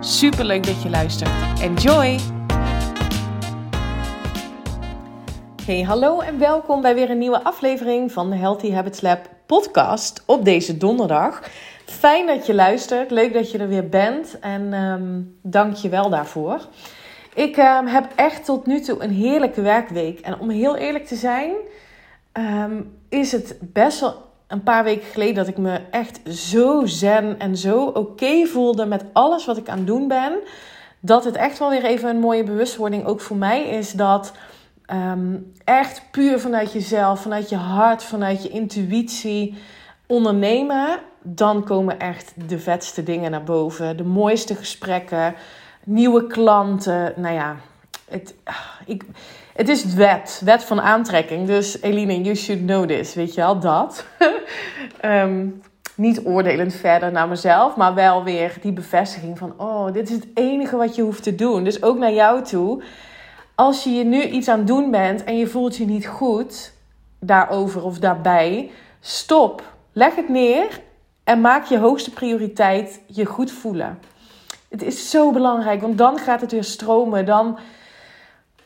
Super leuk dat je luistert. Enjoy! Hey, hallo en welkom bij weer een nieuwe aflevering van de Healthy Habits Lab podcast op deze donderdag. Fijn dat je luistert, leuk dat je er weer bent en um, dank je wel daarvoor. Ik um, heb echt tot nu toe een heerlijke werkweek en om heel eerlijk te zijn, um, is het best wel een paar weken geleden dat ik me echt zo zen en zo oké voelde met alles wat ik aan het doen ben. Dat het echt wel weer even een mooie bewustwording ook voor mij is dat um, echt puur vanuit jezelf, vanuit je hart, vanuit je intuïtie ondernemen. Dan komen echt de vetste dingen naar boven. De mooiste gesprekken, nieuwe klanten. Nou ja, het, ik, het is wet, wet van aantrekking. Dus Eline, you should know this, weet je wel, dat. um, niet oordelend verder naar mezelf, maar wel weer die bevestiging van: oh, dit is het enige wat je hoeft te doen. Dus ook naar jou toe. Als je je nu iets aan het doen bent en je voelt je niet goed daarover of daarbij, stop. Leg het neer en maak je hoogste prioriteit je goed voelen. Het is zo belangrijk, want dan gaat het weer stromen. Dan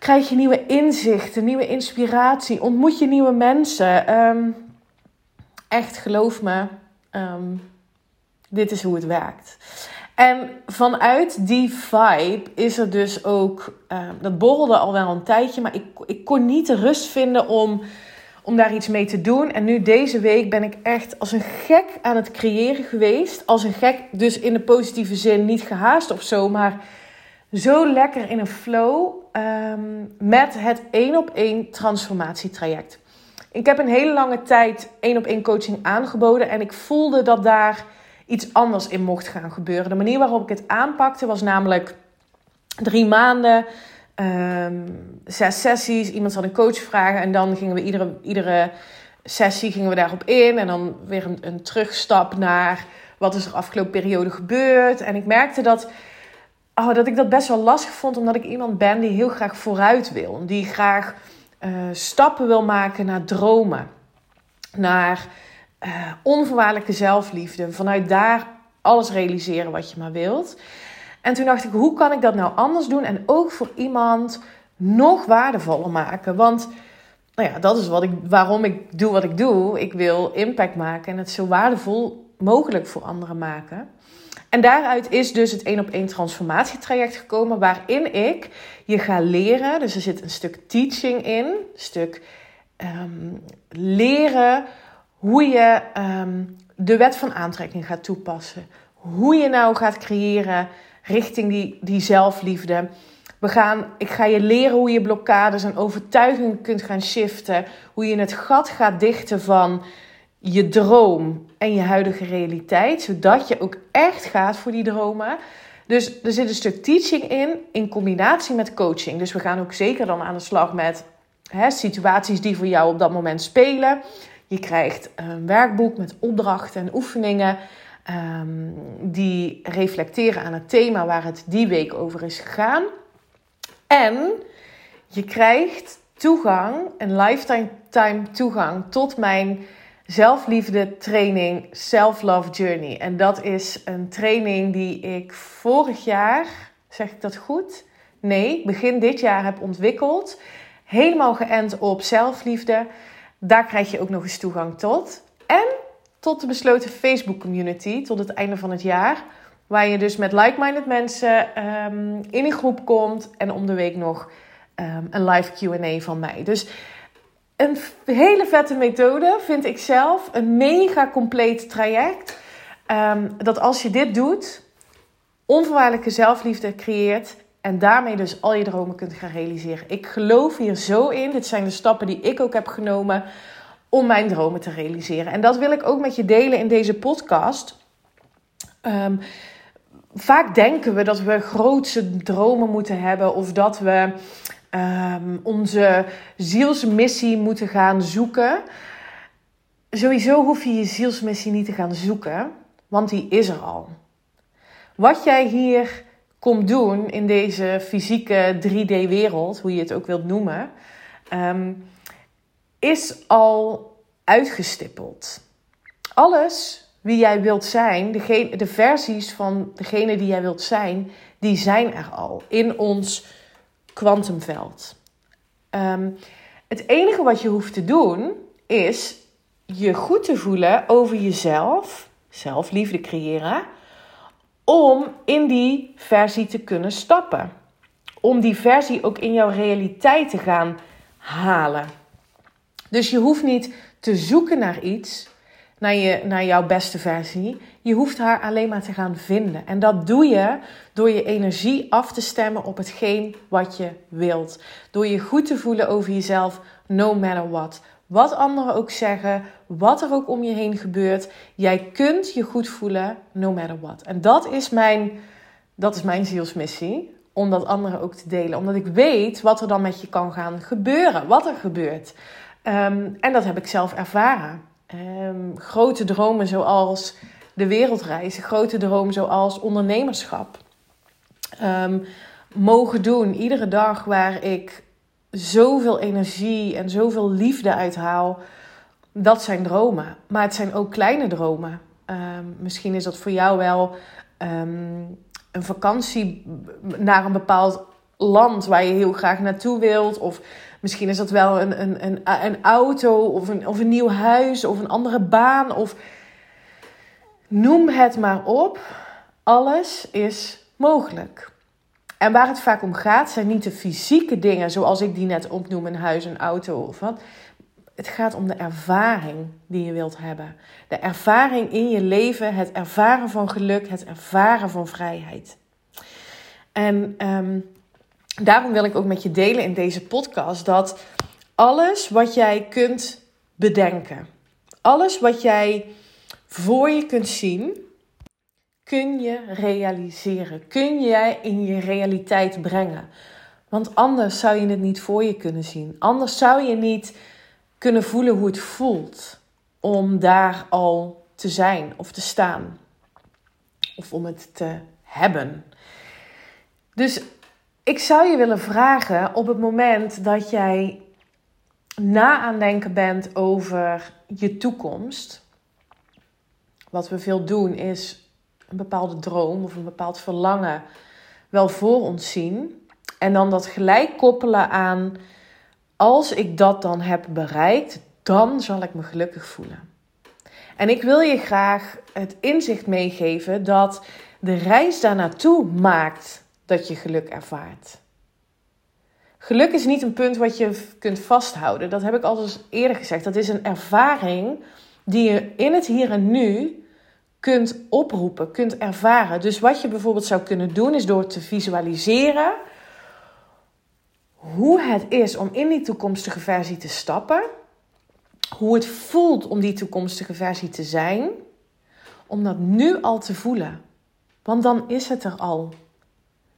krijg je nieuwe inzichten, nieuwe inspiratie, ontmoet je nieuwe mensen. Um, echt, geloof me, um, dit is hoe het werkt. En vanuit die vibe is er dus ook, um, dat borrelde al wel een tijdje, maar ik, ik kon niet de rust vinden om, om daar iets mee te doen. En nu deze week ben ik echt als een gek aan het creëren geweest. Als een gek, dus in de positieve zin, niet gehaast of zo, maar zo lekker in een flow um, met het één op één transformatietraject. Ik heb een hele lange tijd één op één coaching aangeboden en ik voelde dat daar iets anders in mocht gaan gebeuren. De manier waarop ik het aanpakte was namelijk drie maanden, um, zes sessies. Iemand had een coach vragen en dan gingen we iedere, iedere sessie gingen we daarop in en dan weer een, een terugstap naar wat is er afgelopen periode gebeurd. En ik merkte dat oh, dat ik dat best wel lastig vond, omdat ik iemand ben die heel graag vooruit wil. Die graag uh, stappen wil maken naar dromen, naar uh, onvoorwaardelijke zelfliefde. Vanuit daar alles realiseren wat je maar wilt. En toen dacht ik, hoe kan ik dat nou anders doen en ook voor iemand nog waardevoller maken? Want nou ja, dat is wat ik, waarom ik doe wat ik doe. Ik wil impact maken en het zo waardevol mogelijk voor anderen maken. En daaruit is dus het één op één transformatietraject gekomen, waarin ik je ga leren. Dus er zit een stuk teaching in, een stuk um, leren hoe je um, de wet van aantrekking gaat toepassen. Hoe je nou gaat creëren richting die, die zelfliefde. We gaan, ik ga je leren hoe je blokkades en overtuigingen kunt gaan shiften. Hoe je het gat gaat dichten van je droom en je huidige realiteit, zodat je ook echt gaat voor die dromen. Dus er zit een stuk teaching in, in combinatie met coaching. Dus we gaan ook zeker dan aan de slag met hè, situaties die voor jou op dat moment spelen. Je krijgt een werkboek met opdrachten en oefeningen um, die reflecteren aan het thema waar het die week over is gegaan. En je krijgt toegang, een lifetime toegang tot mijn zelfliefde training Self-Love Journey. En dat is een training die ik vorig jaar, zeg ik dat goed? Nee, begin dit jaar heb ontwikkeld. Helemaal geënt op zelfliefde. Daar krijg je ook nog eens toegang tot. En tot de besloten Facebook community tot het einde van het jaar. Waar je dus met like-minded mensen um, in een groep komt. En om de week nog um, een live QA van mij. Dus een hele vette methode, vind ik zelf. Een mega compleet traject. Um, dat als je dit doet, onvoorwaardelijke zelfliefde creëert. En daarmee dus al je dromen kunt gaan realiseren. Ik geloof hier zo in. Dit zijn de stappen die ik ook heb genomen om mijn dromen te realiseren. En dat wil ik ook met je delen in deze podcast. Um, vaak denken we dat we grootse dromen moeten hebben of dat we um, onze zielsmissie moeten gaan zoeken. Sowieso hoef je je zielsmissie niet te gaan zoeken, want die is er al. Wat jij hier komt doen in deze fysieke 3D-wereld, hoe je het ook wilt noemen, um, is al uitgestippeld. Alles wie jij wilt zijn, de versies van degene die jij wilt zijn, die zijn er al in ons kwantumveld. Ehm, het enige wat je hoeft te doen is je goed te voelen over jezelf, zelfliefde creëren, om in die versie te kunnen stappen. Om die versie ook in jouw realiteit te gaan halen. Dus je hoeft niet te zoeken naar iets, naar, je, naar jouw beste versie. Je hoeft haar alleen maar te gaan vinden. En dat doe je door je energie af te stemmen op hetgeen wat je wilt. Door je goed te voelen over jezelf, no matter what. Wat anderen ook zeggen, wat er ook om je heen gebeurt. Jij kunt je goed voelen, no matter what. En dat is mijn, dat is mijn zielsmissie. Om dat anderen ook te delen. Omdat ik weet wat er dan met je kan gaan gebeuren. Wat er gebeurt. Ehm, en dat heb ik zelf ervaren. Um, grote dromen zoals de wereldreis, grote dromen zoals ondernemerschap. Ehm, mogen doen iedere dag waar ik zoveel energie en zoveel liefde uithaal. Dat zijn dromen. Maar het zijn ook kleine dromen. misschien is dat voor jou wel een vakantie naar een bepaald land waar je heel graag naartoe wilt. Of misschien is dat wel een, een, een, een auto of een, of een nieuw huis of een andere baan. Of noem het maar op. Alles is mogelijk. En waar het vaak om gaat, zijn niet de fysieke dingen zoals ik die net opnoem: een huis, een auto of wat. Het gaat om de ervaring die je wilt hebben. De ervaring in je leven, het ervaren van geluk, het ervaren van vrijheid. En um, daarom wil ik ook met je delen in deze podcast dat alles wat jij kunt bedenken, alles wat jij voor je kunt zien, kun je realiseren. Kun jij in je realiteit brengen. Want anders zou je het niet voor je kunnen zien. Anders zou je niet kunnen voelen hoe het voelt om daar al te zijn of te staan. Of om het te hebben. Dus ik zou je willen vragen op het moment dat jij na aan denken bent over je toekomst. Wat we veel doen is een bepaalde droom of een bepaald verlangen wel voor ons zien. En dan dat gelijk koppelen aan als ik dat dan heb bereikt, dan zal ik me gelukkig voelen. En ik wil je graag het inzicht meegeven dat de reis daar naartoe maakt dat je geluk ervaart. Geluk is niet een punt wat je kunt vasthouden. Dat heb ik al eens eerder gezegd. Dat is een ervaring die je in het hier en nu kunt oproepen, kunt ervaren. Dus wat je bijvoorbeeld zou kunnen doen, is door te visualiseren hoe het is om in die toekomstige versie te stappen. Hoe het voelt om die toekomstige versie te zijn. Om dat nu al te voelen. Want dan is het er al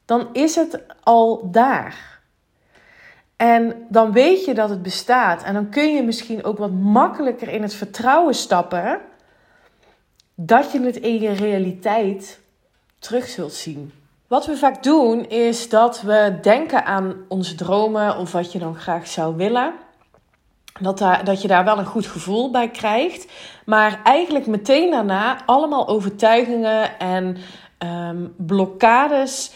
dan is het al daar. En dan weet je dat het bestaat. En dan kun je misschien ook wat makkelijker in het vertrouwen stappen dat je het in je realiteit terug zult zien. Wat we vaak doen is dat we denken aan onze dromen of wat je dan graag zou willen. Dat, daar, dat je daar wel een goed gevoel bij krijgt. Maar eigenlijk meteen daarna allemaal overtuigingen en um, blokkades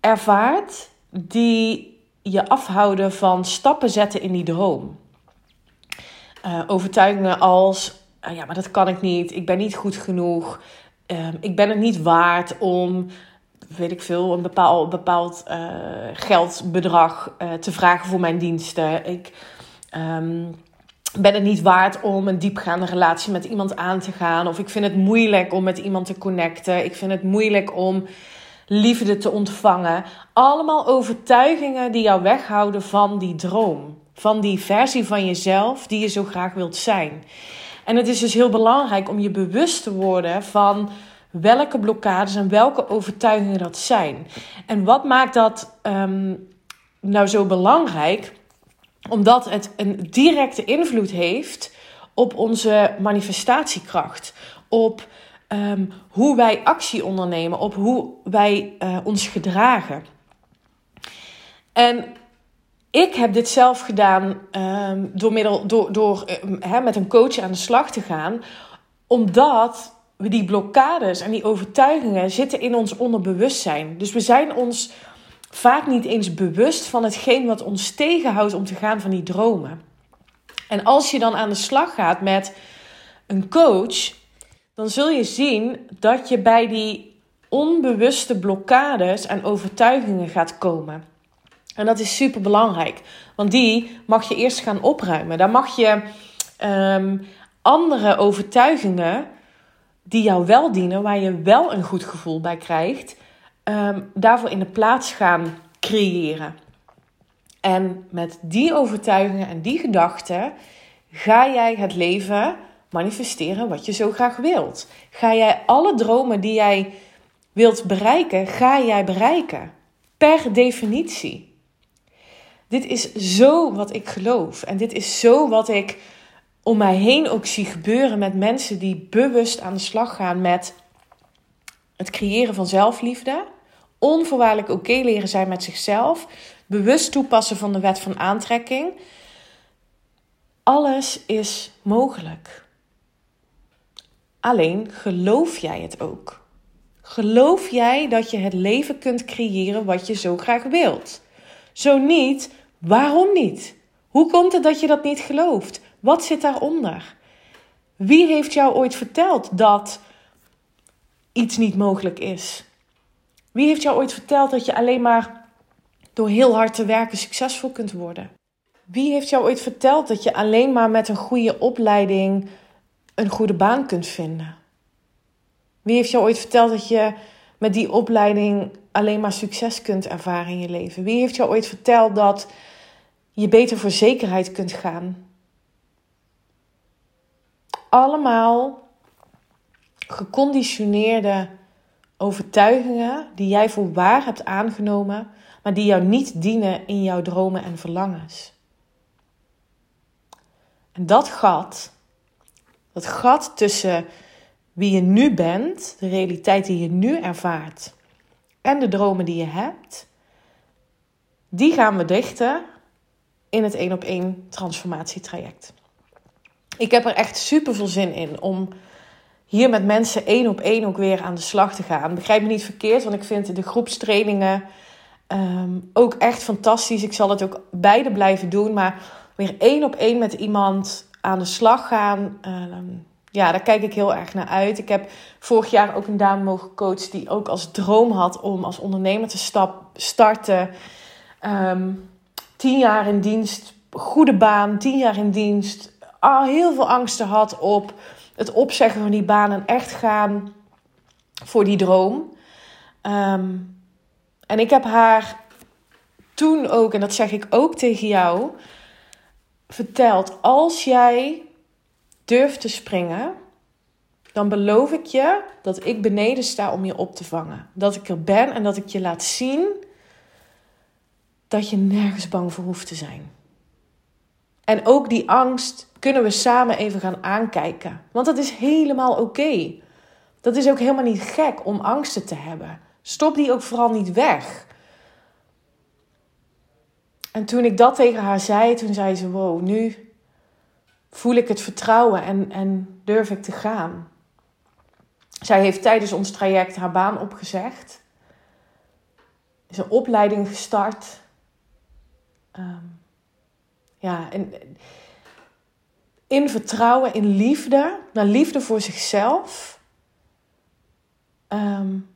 ervaart die je afhouden van stappen zetten in die droom. Uh, overtuigingen als: uh, ja, maar dat kan ik niet, ik ben niet goed genoeg, uh, ik ben het niet waard om, weet ik veel, een bepaald, bepaald eh, geldbedrag te vragen voor mijn diensten. Ik um, ben het niet waard om een diepgaande relatie met iemand aan te gaan, of ik vind het moeilijk om met iemand te connecten, ik vind het moeilijk om liefde te ontvangen. Allemaal overtuigingen die jou weghouden van die droom. Van die versie van jezelf die je zo graag wilt zijn. En het is dus heel belangrijk om je bewust te worden van welke blokkades en welke overtuigingen dat zijn. En wat maakt dat ehm, nou zo belangrijk? Omdat het een directe invloed heeft op onze manifestatiekracht, op ehm, hoe wij actie ondernemen, op hoe wij uh, ons gedragen. En ik heb dit zelf gedaan um, door, middel, door, door uh, met een coach aan de slag te gaan, omdat we die blokkades en die overtuigingen zitten in ons onderbewustzijn. Dus we zijn ons vaak niet eens bewust van hetgeen wat ons tegenhoudt om te gaan van die dromen. En als je dan aan de slag gaat met een coach, dan zul je zien dat je bij die onbewuste blokkades en overtuigingen gaat komen. En dat is super belangrijk, want die mag je eerst gaan opruimen. Daar mag je um, andere overtuigingen die jou wel dienen, waar je wel een goed gevoel bij krijgt, um, daarvoor in de plaats gaan creëren. En met die overtuigingen en die gedachten ga jij het leven manifesteren wat je zo graag wilt. Ga jij alle dromen die jij wilt bereiken, ga jij bereiken. Per definitie. Dit is zo wat ik geloof. En dit is zo wat ik om mij heen ook zie gebeuren met mensen die bewust aan de slag gaan met het creëren van zelfliefde. Onvoorwaardelijk oké leren zijn met zichzelf. Bewust toepassen van de wet van aantrekking. Alles is mogelijk. Alleen geloof jij het ook? Geloof jij dat je het leven kunt creëren wat je zo graag wilt? Zo niet, waarom niet? Hoe komt het dat je dat niet gelooft? Wat zit daaronder? Wie heeft jou ooit verteld dat iets niet mogelijk is? Wie heeft jou ooit verteld dat je alleen maar door heel hard te werken succesvol kunt worden? Wie heeft jou ooit verteld dat je alleen maar met een goede opleiding een goede baan kunt vinden? Wie heeft jou ooit verteld dat je met die opleiding alleen maar succes kunt ervaren in je leven? Wie heeft jou ooit verteld dat je beter voor zekerheid kunt gaan? Allemaal geconditioneerde overtuigingen die jij voor waar hebt aangenomen, maar die jou niet dienen in jouw dromen en verlangens. En dat gat, dat gat tussen wie je nu bent, de realiteit die je nu ervaart en de dromen die je hebt, die gaan we dichten in het één op één transformatietraject. Ik heb er echt super veel zin in om hier met mensen één op één ook weer aan de slag te gaan. Begrijp me niet verkeerd, want ik vind de groepstrainingen ehm, ook echt fantastisch. Ik zal het ook beide blijven doen, maar weer één op één met iemand aan de slag gaan. Ehm, ja, daar kijk ik heel erg naar uit. Ik heb vorig jaar ook een dame mogen coachen die ook als droom had om als ondernemer te stap, starten. Um, tien jaar in dienst, goede baan, tien jaar in dienst. Al heel veel angsten had op het opzeggen van die baan en echt gaan voor die droom. Ehm, en ik heb haar toen ook, en dat zeg ik ook tegen jou, verteld: als jij durft te springen, dan beloof ik je dat ik beneden sta om je op te vangen. Dat ik er ben en dat ik je laat zien dat je nergens bang voor hoeft te zijn. En ook die angst kunnen we samen even gaan aankijken. Want dat is helemaal oké. Dat is ook helemaal niet gek om angsten te hebben. Stop die ook vooral niet weg. En toen ik dat tegen haar zei, toen zei ze: Wow, nu voel ik het vertrouwen en, en durf ik te gaan. Zij heeft tijdens ons traject haar baan opgezegd. Is een opleiding gestart. Um, ja, en in vertrouwen, in liefde, naar liefde voor zichzelf, um,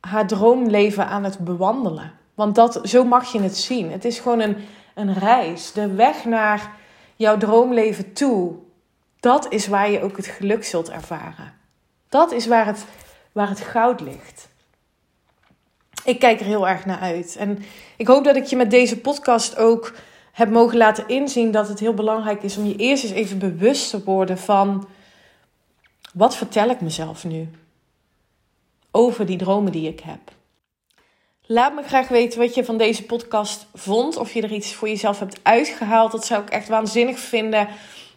haar droomleven aan het bewandelen. Want dat, zo mag je het zien. Het is gewoon een, een reis. De weg naar jouw droomleven toe. Dat is waar je ook het geluk zult ervaren. Dat is waar het, waar het goud ligt. Ik kijk er heel erg naar uit. En ik hoop dat ik je met deze podcast ook heb mogen laten inzien dat het heel belangrijk is om je eerst eens even bewust te worden van wat vertel ik mezelf nu? over die dromen die ik heb. Laat me graag weten wat je van deze podcast vond. Of je er iets voor jezelf hebt uitgehaald. Dat zou ik echt waanzinnig vinden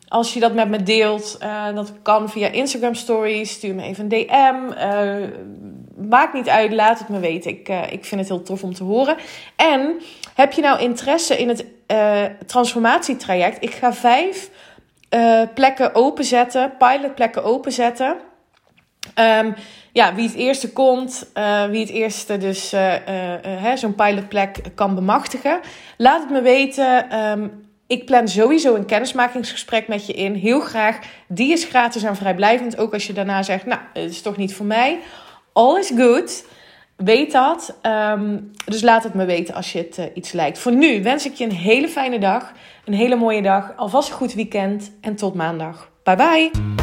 als je dat met me deelt. Uh, dat kan via Instagram Stories. Stuur me even een DM. Uh, maakt niet uit, laat het me weten. Ik, uh, ik vind het heel tof om te horen. En heb je nou interesse in het transformatietraject? Ik ga vijf plekken openzetten, pilotplekken openzetten. Um, ja, wie het eerste komt, uh, wie het eerste dus uh, uh, zo'n pilotplek kan bemachtigen. Laat het me weten. Um, ik plan sowieso een kennismakingsgesprek met je in. Heel graag. Die is gratis en vrijblijvend. Ook als je daarna zegt, nou, het is toch niet voor mij. All is good. Weet dat. Um, dus laat het me weten als je het iets lijkt. Voor nu wens ik je een hele fijne dag. Een hele mooie dag. Alvast een goed weekend. En tot maandag. Bye bye.